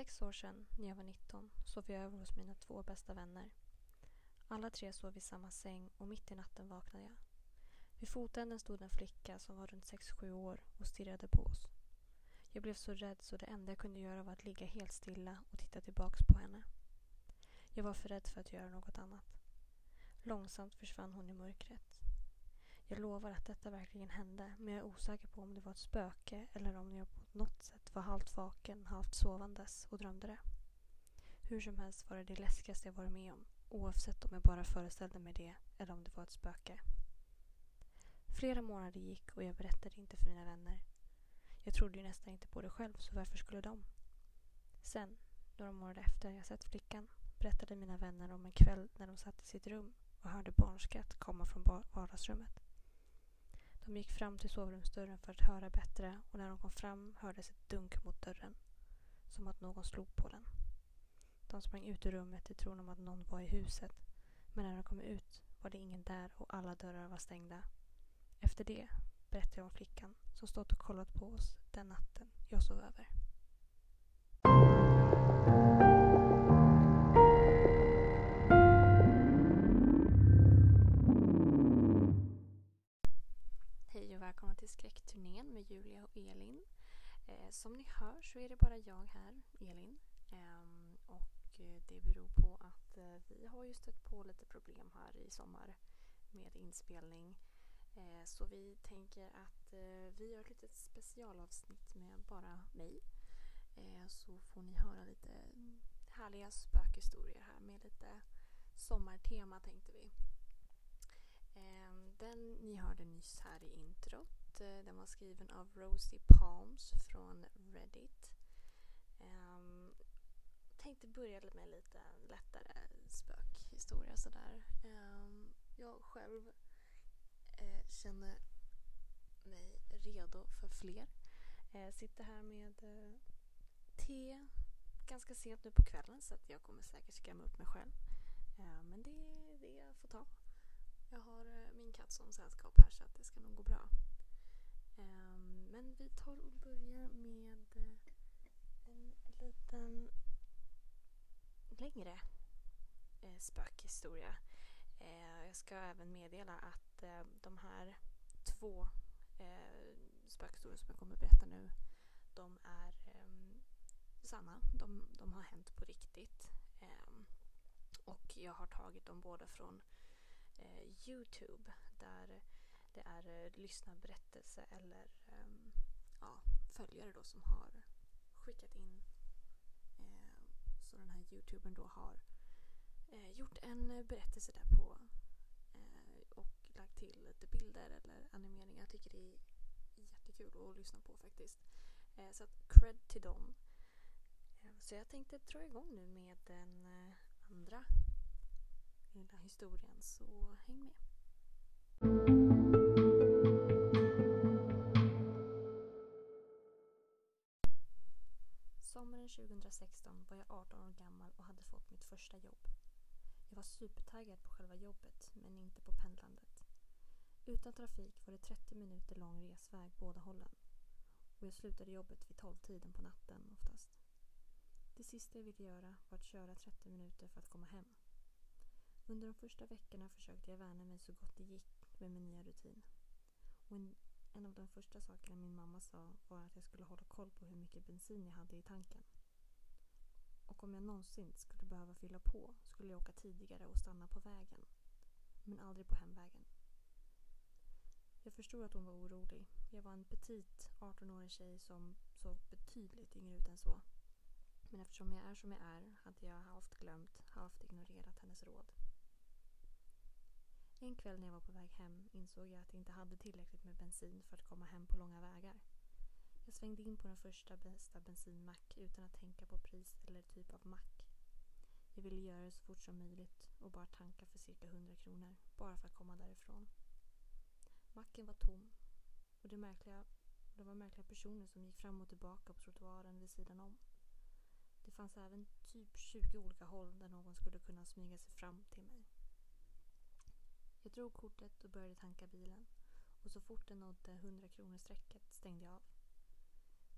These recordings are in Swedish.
sex år sedan, när jag var 19, sov jag över hos mina två bästa vänner. Alla tre sov i samma säng och mitt i natten vaknade jag. Vid fotänden stod en flicka som var runt 6-7 år och stirrade på oss. Jag blev så rädd så det enda jag kunde göra var att ligga helt stilla och titta tillbaks på henne. Jag var för rädd för att göra något annat. Långsamt försvann hon i mörkret. Jag lovar att detta verkligen hände men jag är osäker på om det var ett spöke eller om jag på något sätt var halvt vaken, halvt sovandes och drömde det. Hur som helst var det det läskigaste jag varit med om oavsett om jag bara föreställde mig det eller om det var ett spöke. Flera månader gick och jag berättade inte för mina vänner. Jag trodde ju nästan inte på det själv så varför skulle de? Sen, några månader efter jag sett flickan, berättade mina vänner om en kväll när de satt i sitt rum och hörde barnskratt komma från vardagsrummet. De gick fram till sovrumsdörren för att höra bättre och när de kom fram hördes ett dunk mot dörren. Som att någon slog på den. De sprang ut ur rummet i tron om att någon var i huset. Men när de kom ut var det ingen där och alla dörrar var stängda. Efter det berättade jag om flickan som stått och kollat på oss den natten jag sov över. Eh, som ni hör så är det bara jag här, Elin. Ehm, och eh, det beror på att eh, vi har ju stött på lite problem här i sommar med inspelning. Så vi tänker att vi gör ett litet specialavsnitt med bara mig. Så får ni höra lite härliga spökhistorier här med lite sommartema tänkte vi. Ehm, den ni hörde nyss här i introt, Eh, den var skriven av Rosie Palms från Reddit. Ehm, tänkte börja med lite lättare spökhistoria sådär. Ehm, jag själv eh, känner mig redo för fler. Eh, sitter här med eh, te ganska sent nu på kvällen så att jag kommer säkert skrämma upp mig själv. Eh, men det är det jag får ta. Jag har eh, min katt som sällskap här så att det ska nog gå bra. Ehm, men vi tar och börjar med eh, en liten längre eh, spökhistoria. Eh, jag ska även meddela att de här två spökhistorier som jag kommer att berätta nu de är ehm, sanna. De, de har hänt på riktigt. Ehm, och jag har tagit dem båda från Youtube där det är eh, lyssnarberättelse eller um, ja, följare då som har skickat in. Eh, så den här Youtubern då har eh, gjort en berättelse där på eh, och lagt till lite bilder eller animeringar. Jag tycker det är jättekul att lyssna på faktiskt. Eh, så att cred till dem. Eh, så jag tänkte dra igång nu med den eh, andra lilla historien, så häng med. Sommaren 2016 var jag 18 år gammal och hade fått mitt första jobb. Jag var supertaggad på själva jobbet, men inte på pendlandet. Utan trafik var det 30 minuter lång resväg båda hållen. Och jag slutade jobbet vid 12-tiden på natten oftast. Det sista jag ville göra var att köra 30 minuter för att komma hem. Under de första veckorna försökte jag värna mig så gott det gick med min nya rutin. Och en, en av de första sakerna min mamma sa var att jag skulle hålla koll på hur mycket bensin jag hade i tanken. Och om jag någonsin skulle behöva fylla på skulle jag åka tidigare och stanna på vägen. Men aldrig på hemvägen. Jag förstod att hon var orolig. Jag var en petit 18-årig tjej som såg betydligt yngre ut än så. Men eftersom jag är som jag är hade jag halvt glömt, halvt ignorerat hennes råd. En kväll när jag var på väg hem insåg jag att jag inte hade tillräckligt med bensin för att komma hem på långa vägar. Jag svängde in på den första bästa bensinmack utan att tänka på pris eller typ av mack. Jag ville göra det så fort som möjligt och bara tanka för cirka 100 kronor, bara för att komma därifrån. Macken var tom och det, märkliga, det var märkliga personer som gick fram och tillbaka på trottoaren vid sidan om. Det fanns även typ 20 olika håll där någon skulle kunna smyga sig fram till mig. Jag drog kortet och började tanka bilen och så fort den nådde 100 kronor strecket stängde jag av.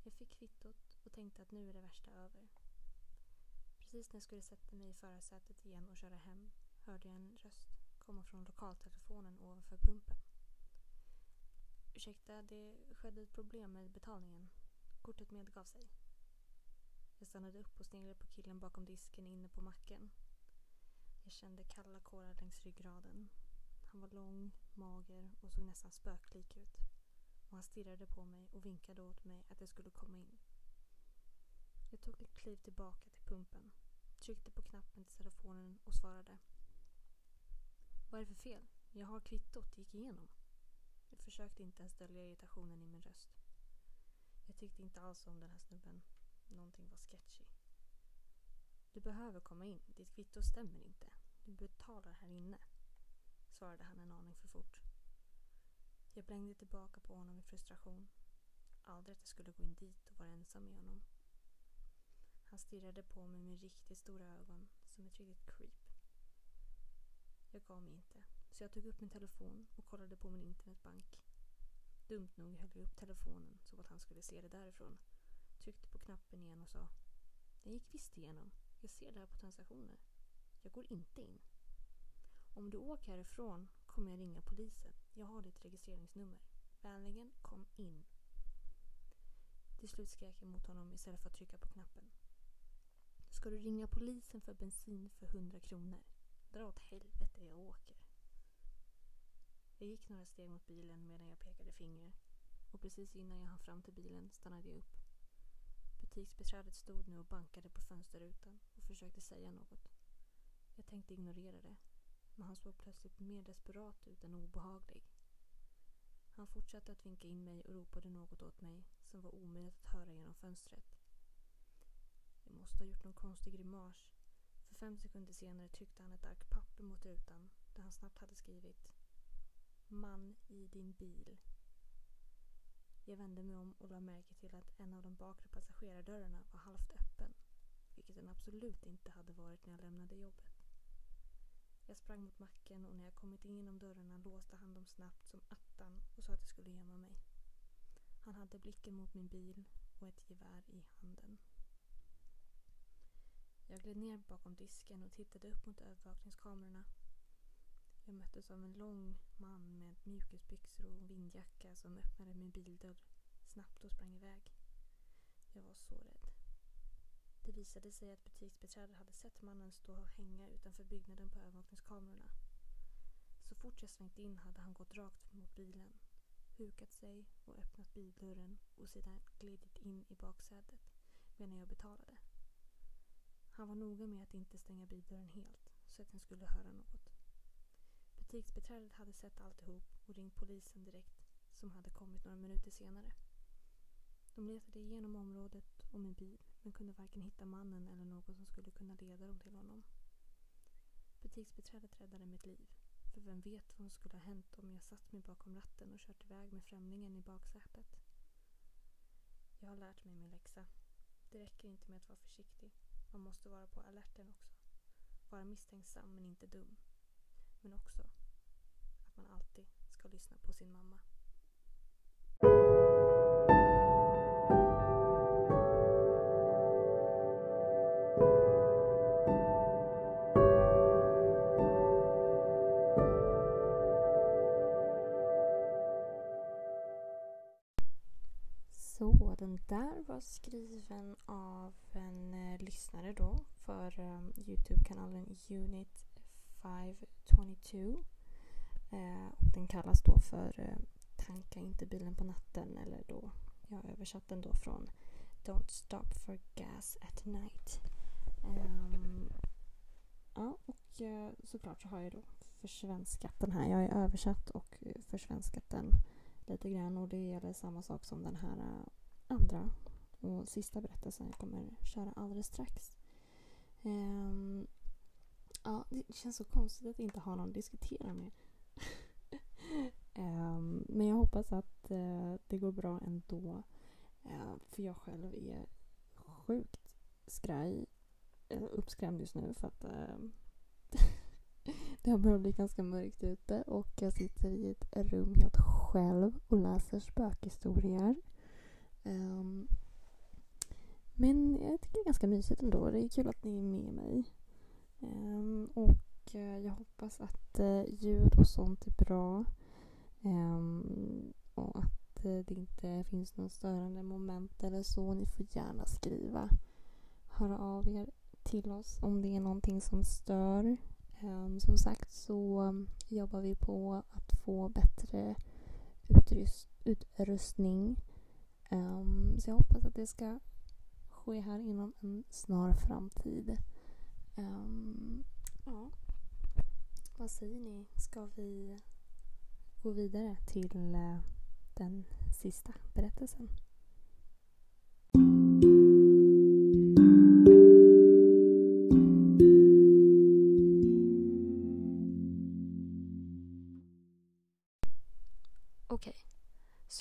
Jag fick kvittot och tänkte att nu är det värsta över. Precis när jag skulle sätta mig i förarsätet igen och köra hem hörde jag en röst komma från lokaltelefonen ovanför pumpen. Ursäkta, det skedde ett problem med betalningen. Kortet medgav sig. Jag stannade upp och sneglade på killen bakom disken inne på macken. Jag kände kalla kårar längs ryggraden. Han var lång, mager och såg nästan spöklik ut. Och han stirrade på mig och vinkade åt mig att jag skulle komma in. Jag tog ett kliv tillbaka till pumpen, tryckte på knappen till telefonen och svarade. Vad är det för fel? Jag har kvittot, det gick igenom. Jag försökte inte ens dölja irritationen i min röst. Jag tyckte inte alls om den här snubben. Någonting var sketchy. Du behöver komma in. Ditt kvitto stämmer inte. Du betalar här inne. Svarade han en aning för fort. Jag blängde tillbaka på honom i frustration. Aldrig att jag skulle gå in dit och vara ensam med honom. Han stirrade på mig med riktigt stora ögon, som ett riktigt creep. Jag gav mig inte, så jag tog upp min telefon och kollade på min internetbank. Dumt nog höll jag upp telefonen så att han skulle se det därifrån. Tryckte på knappen igen och sa Den gick visst igenom. Jag ser det här på transaktioner. Jag går inte in. Om du åker härifrån kommer jag ringa polisen. Jag har ditt registreringsnummer. Vänligen kom in. Till slut skrek jag mot honom istället för att trycka på knappen. Ska du ringa polisen för bensin för 100 kronor? Dra åt helvete, jag åker. Jag gick några steg mot bilen medan jag pekade finger och precis innan jag hann fram till bilen stannade jag upp. Butiksbiträdet stod nu och bankade på fönsterrutan och försökte säga något. Jag tänkte ignorera det, men han såg plötsligt mer desperat ut än obehaglig. Han fortsatte att vinka in mig och ropade något åt mig som var omöjligt att höra genom fönstret. Jag måste ha gjort någon konstig grimas för fem sekunder senare tryckte han ett ark papper mot rutan där han snabbt hade skrivit Man i din bil. Jag vände mig om och lade märke till att en av de bakre passagerardörrarna var halvt öppen. Vilket den absolut inte hade varit när jag lämnade jobbet. Jag sprang mot macken och när jag kommit in genom dörrarna låste han dem snabbt som attan och sa att jag skulle gömma mig. Han hade blicken mot min bil och ett gevär i handen. Jag gled ner bakom disken och tittade upp mot övervakningskamerorna. Jag möttes av en lång man med mjukisbyxor och vindjacka som öppnade min bildörr snabbt och sprang iväg. Jag var så rädd. Det visade sig att butiksbiträdet hade sett mannen stå och hänga utanför byggnaden på övervakningskamerorna. Så fort jag svängt in hade han gått rakt mot bilen, hukat sig och öppnat bildörren och sedan glidit in i baksätet medan jag betalade. Han var noga med att inte stänga bildörren helt så att jag skulle höra något. Butiksbiträdet hade sett alltihop och ringt polisen direkt som hade kommit några minuter senare. De letade igenom området och min bil men kunde varken hitta mannen eller någon som skulle kunna leda dem till honom. Butiksbiträdet räddade mitt liv. För vem vet vad som skulle ha hänt om jag satt mig bakom ratten och kört iväg med främlingen i baksätet. Jag har lärt mig min läxa. Det räcker inte med att vara försiktig. Man måste vara på alerten också. Vara misstänksam men inte dum. Men också att man alltid ska lyssna på sin mamma. Där var skriven av en eh, lyssnare då för um, Youtube-kanalen Unit 522. Eh, och den kallas då för eh, Tanka inte bilen på natten eller då, jag har översatt den då från Don't stop for gas at night. Um, ja, och eh, såklart så har jag då försvenskat den här. Jag har översatt och eh, försvenskat den lite grann och det gäller samma sak som den här eh, andra och sista berättelsen jag kommer köra alldeles strax. Um, ja, det känns så konstigt att inte ha någon att diskutera med. um, men jag hoppas att uh, det går bra ändå. Uh, för jag själv är sjukt skraj, uh, uppskrämd just nu för att eh, det har börjat bli ganska mörkt ute och jag sitter i ett rum helt själv och läser spökhistorier. Um, Men jag tycker det är ganska mysigt ändå. Det är kul att ni är med mig. Um, och eh, jag hoppas att uh, ljud och sånt är bra. Um, och att uh, det inte finns någon störande moment eller så. Ni får gärna skriva. Höra av er till oss om det är någonting som stör. Um, som sagt så jobbar vi på att få bättre utrust utrustning. Um, så jag hoppas att det ska ske här inom en snar framtid. Um, ja. Vad säger ni? Ska vi gå vidare till uh, den sista berättelsen?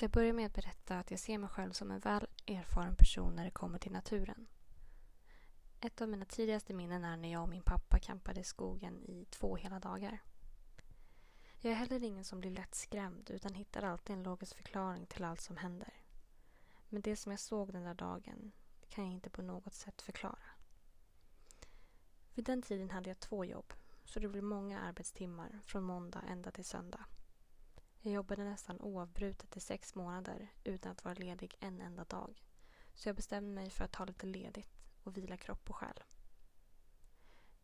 Så jag börjar med att berätta att jag ser mig själv som en väl erfaren person när det kommer till naturen. Ett av mina tidigaste minnen är när jag och min pappa campade i skogen i två hela dagar. Jag är heller ingen som blir lätt skrämd utan hittar alltid en logisk förklaring till allt som händer. Men det som jag såg den där dagen kan jag inte på något sätt förklara. Vid den tiden hade jag två jobb, så det blev många arbetstimmar från måndag ända till söndag. Jag jobbade nästan oavbrutet i sex månader utan att vara ledig en enda dag. Så jag bestämde mig för att ta lite ledigt och vila kropp och själ.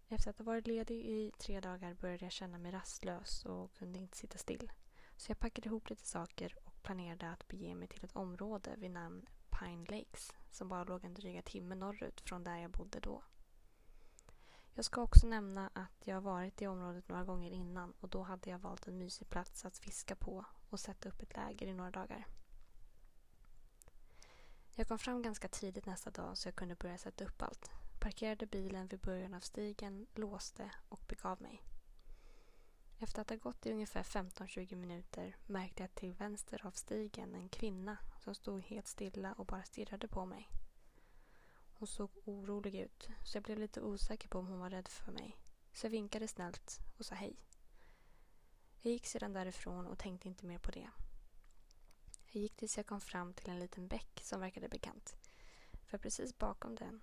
Efter att ha varit ledig i tre dagar började jag känna mig rastlös och kunde inte sitta still. Så jag packade ihop lite saker och planerade att bege mig till ett område vid namn Pine Lakes som bara låg en dryga timme norrut från där jag bodde då. Jag ska också nämna att jag varit i området några gånger innan och då hade jag valt en mysig plats att fiska på och sätta upp ett läger i några dagar. Jag kom fram ganska tidigt nästa dag så jag kunde börja sätta upp allt. Parkerade bilen vid början av stigen, låste och begav mig. Efter att ha gått i ungefär 15-20 minuter märkte jag till vänster av stigen en kvinna som stod helt stilla och bara stirrade på mig. Hon såg orolig ut så jag blev lite osäker på om hon var rädd för mig. Så jag vinkade snällt och sa hej. Jag gick sedan därifrån och tänkte inte mer på det. Jag gick tills jag kom fram till en liten bäck som verkade bekant. För precis bakom den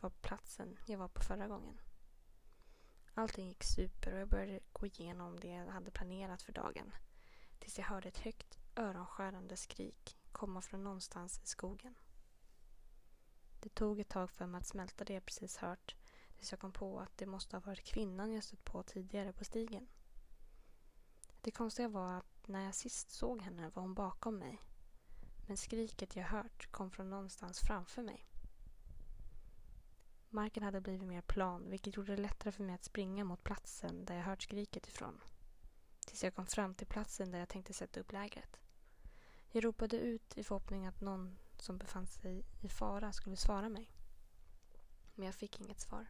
var platsen jag var på förra gången. Allting gick super och jag började gå igenom det jag hade planerat för dagen. Tills jag hörde ett högt öronskärande skrik komma från någonstans i skogen. Det tog ett tag för mig att smälta det jag precis hört tills jag kom på att det måste ha varit kvinnan jag stött på tidigare på stigen. Det konstiga var att när jag sist såg henne var hon bakom mig. Men skriket jag hört kom från någonstans framför mig. Marken hade blivit mer plan vilket gjorde det lättare för mig att springa mot platsen där jag hört skriket ifrån. Tills jag kom fram till platsen där jag tänkte sätta upp lägret. Jag ropade ut i förhoppning att någon som befann sig i fara skulle svara mig. Men jag fick inget svar.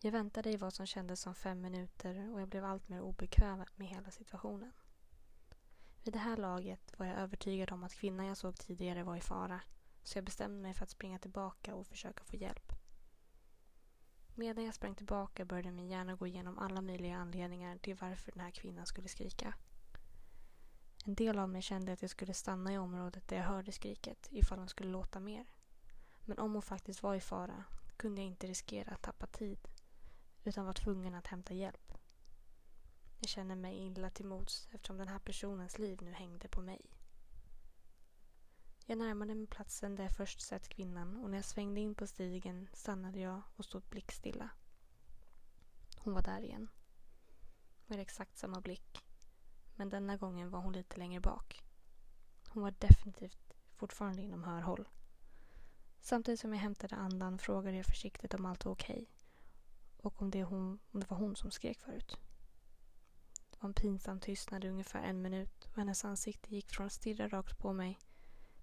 Jag väntade i vad som kändes som fem minuter och jag blev allt mer obekväm med hela situationen. Vid det här laget var jag övertygad om att kvinnan jag såg tidigare var i fara så jag bestämde mig för att springa tillbaka och försöka få hjälp. Medan jag sprang tillbaka började min hjärna gå igenom alla möjliga anledningar till varför den här kvinnan skulle skrika. En del av mig kände att jag skulle stanna i området där jag hörde skriket ifall hon skulle låta mer. Men om hon faktiskt var i fara kunde jag inte riskera att tappa tid utan var tvungen att hämta hjälp. Jag känner mig illa till mods eftersom den här personens liv nu hängde på mig. Jag närmade mig platsen där jag först sett kvinnan och när jag svängde in på stigen stannade jag och stod blickstilla. Hon var där igen. Med exakt samma blick men denna gången var hon lite längre bak. Hon var definitivt fortfarande inom hörhåll. Samtidigt som jag hämtade andan frågade jag försiktigt om allt var okej okay och om det, hon, om det var hon som skrek förut. Det var en pinsam tystnad i ungefär en minut och hennes ansikte gick från att stirra rakt på mig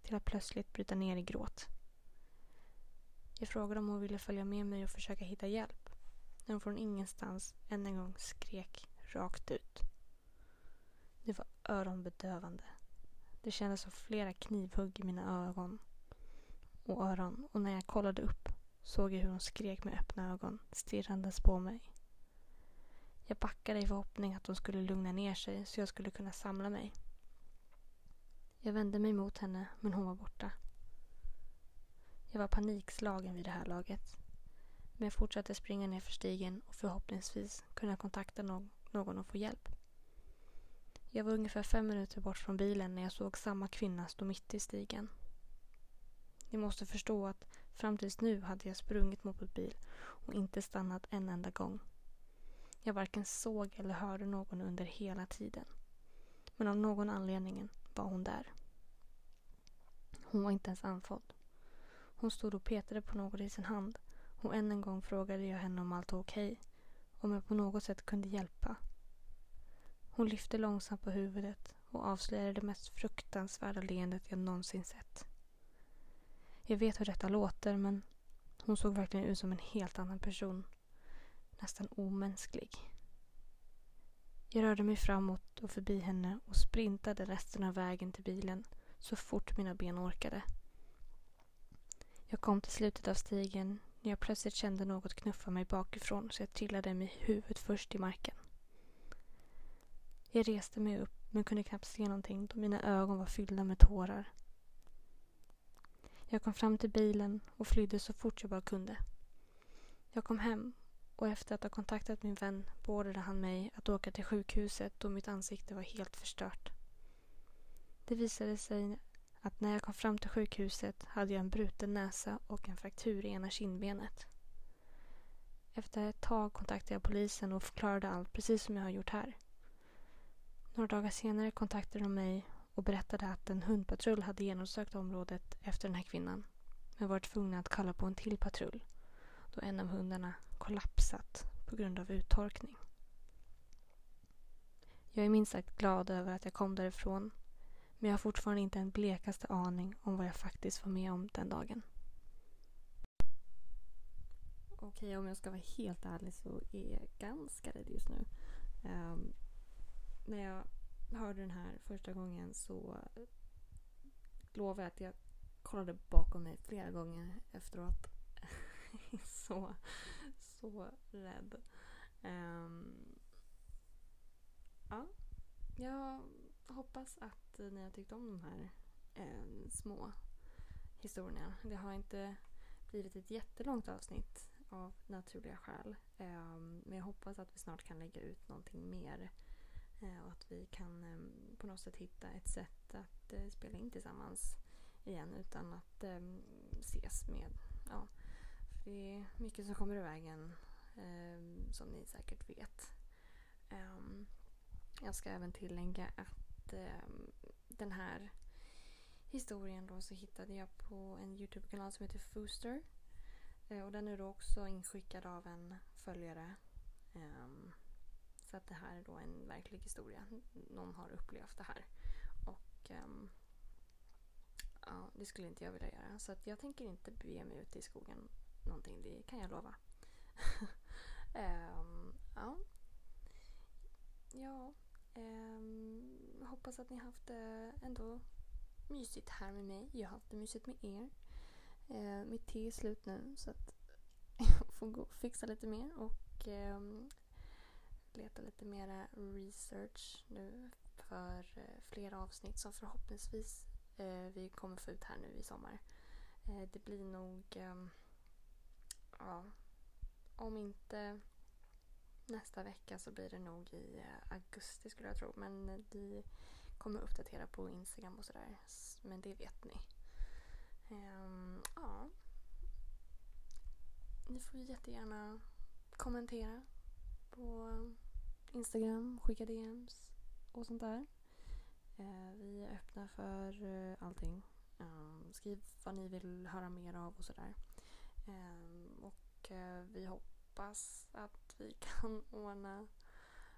till att plötsligt bryta ner i gråt. Jag frågade om hon ville följa med mig och försöka hitta hjälp när hon från ingenstans än en gång skrek rakt ut. Det var öronbedövande. Det kändes som flera knivhugg i mina ögon och öron och när jag kollade upp såg jag hur hon skrek med öppna ögon stirrandes på mig. Jag backade i förhoppning att hon skulle lugna ner sig så jag skulle kunna samla mig. Jag vände mig mot henne men hon var borta. Jag var panikslagen vid det här laget. Men jag fortsatte springa ner för stigen och förhoppningsvis kunna kontakta någon och få hjälp. Jag var ungefär fem minuter bort från bilen när jag såg samma kvinna stå mitt i stigen. Ni måste förstå att fram tills nu hade jag sprungit mot vår bil och inte stannat en enda gång. Jag varken såg eller hörde någon under hela tiden. Men av någon anledning var hon där. Hon var inte ens andfådd. Hon stod och petade på något i sin hand och än en gång frågade jag henne om allt var okej. Om jag på något sätt kunde hjälpa. Hon lyfte långsamt på huvudet och avslöjade det mest fruktansvärda leendet jag någonsin sett. Jag vet hur detta låter men hon såg verkligen ut som en helt annan person. Nästan omänsklig. Jag rörde mig framåt och förbi henne och sprintade resten av vägen till bilen så fort mina ben orkade. Jag kom till slutet av stigen när jag plötsligt kände något knuffa mig bakifrån så jag trillade med huvudet först i marken. Jag reste mig upp men kunde knappt se någonting då mina ögon var fyllda med tårar. Jag kom fram till bilen och flydde så fort jag bara kunde. Jag kom hem och efter att ha kontaktat min vän beordrade han mig att åka till sjukhuset då mitt ansikte var helt förstört. Det visade sig att när jag kom fram till sjukhuset hade jag en bruten näsa och en fraktur i ena kindbenet. Efter ett tag kontaktade jag polisen och förklarade allt precis som jag har gjort här. Några dagar senare kontaktade de mig och berättade att en hundpatrull hade genomsökt området efter den här kvinnan men var tvungna att kalla på en till patrull då en av hundarna kollapsat på grund av uttorkning. Jag är minst sagt glad över att jag kom därifrån men jag har fortfarande inte en blekaste aning om vad jag faktiskt var med om den dagen. Okej, om jag ska vara helt ärlig så är jag ganska rädd just nu. Um, när jag hörde den här första gången så lovar jag att jag kollade bakom mig flera gånger efteråt. så, så rädd. Um, ja, jag hoppas att ni har tyckt om de här eh, små historierna. Det har inte blivit ett jättelångt avsnitt av naturliga skäl. Eh, men jag hoppas att vi snart kan lägga ut någonting mer. Eh, och att vi kan ehm, på något sätt hitta ett sätt att eh, spela in tillsammans igen utan att ehm, ses med ja, för det är mycket som kommer i vägen ehm, som ni säkert vet. Jag ska även tillägga att den här historien då så hittade jag på en Youtube-kanal som heter Fooster. Eh, och den är då också inskickad av en följare. Um, så att det här är då en verklig historia. Någon har upplevt det här. Och ehm, ja, det skulle inte jag vilja göra. Så att jag tänker inte bege mig ut i skogen någonting, det kan jag lova. um, ja. Ja. Um, hoppas att ni haft det ändå mysigt här med mig. Jag har haft det mysigt med er. Uh, mitt te är slut nu så att jag får gå och fixa lite mer och um, leta lite mera research nu för eh, flera avsnitt som förhoppningsvis eh, vi kommer få ut här nu i sommar. Eh, det blir nog ehm, ja, om inte nästa vecka så blir det nog i augusti skulle jag tro. Men vi kommer uppdatera på Instagram och sådär. Men det vet ni. Ehm, ja. Ni får jättegärna kommentera på Instagram, skicka DMs och sånt där. Eh, vi är öppna för eh, allting. Ehm, skriv vad ni vill höra mer av och sådär. Ehm, och eh, vi hoppas att vi kan ordna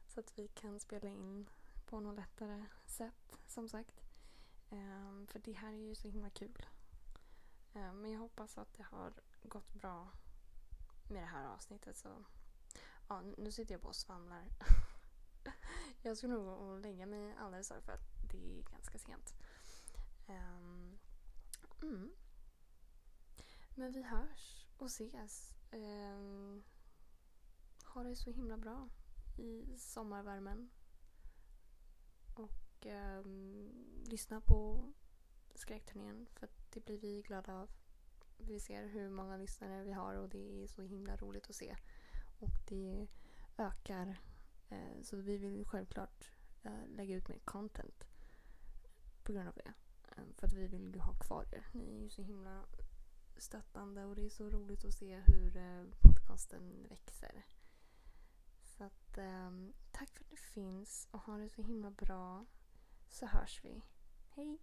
så att vi kan spela in på något lättare sätt som sagt. Ehm, för det här är ju så himla kul. Men jag hoppas att det har gått bra med det här avsnittet. Så ja, nu sitter jag på och svamlar. jag ska nog gå och lägga mig alldeles för att det är ganska sent. Um, mm. Men vi hörs och ses. Um, ha det så himla bra i sommarvärmen. Och um, lyssna på skräckturnén för det blir vi glada av. Vi ser hur många lyssnare vi har och det är så himla roligt att se. Och det ökar. Eh, så vi vill självklart eh, lägga ut mer content på grund av det. Eh, för att vi vill ju ha kvar er. Ni är ju så himla stöttande och det är så roligt att se hur podcasten växer. Så att ehm, tack för att ni finns och ha det så himla bra. Så hörs vi. Hej!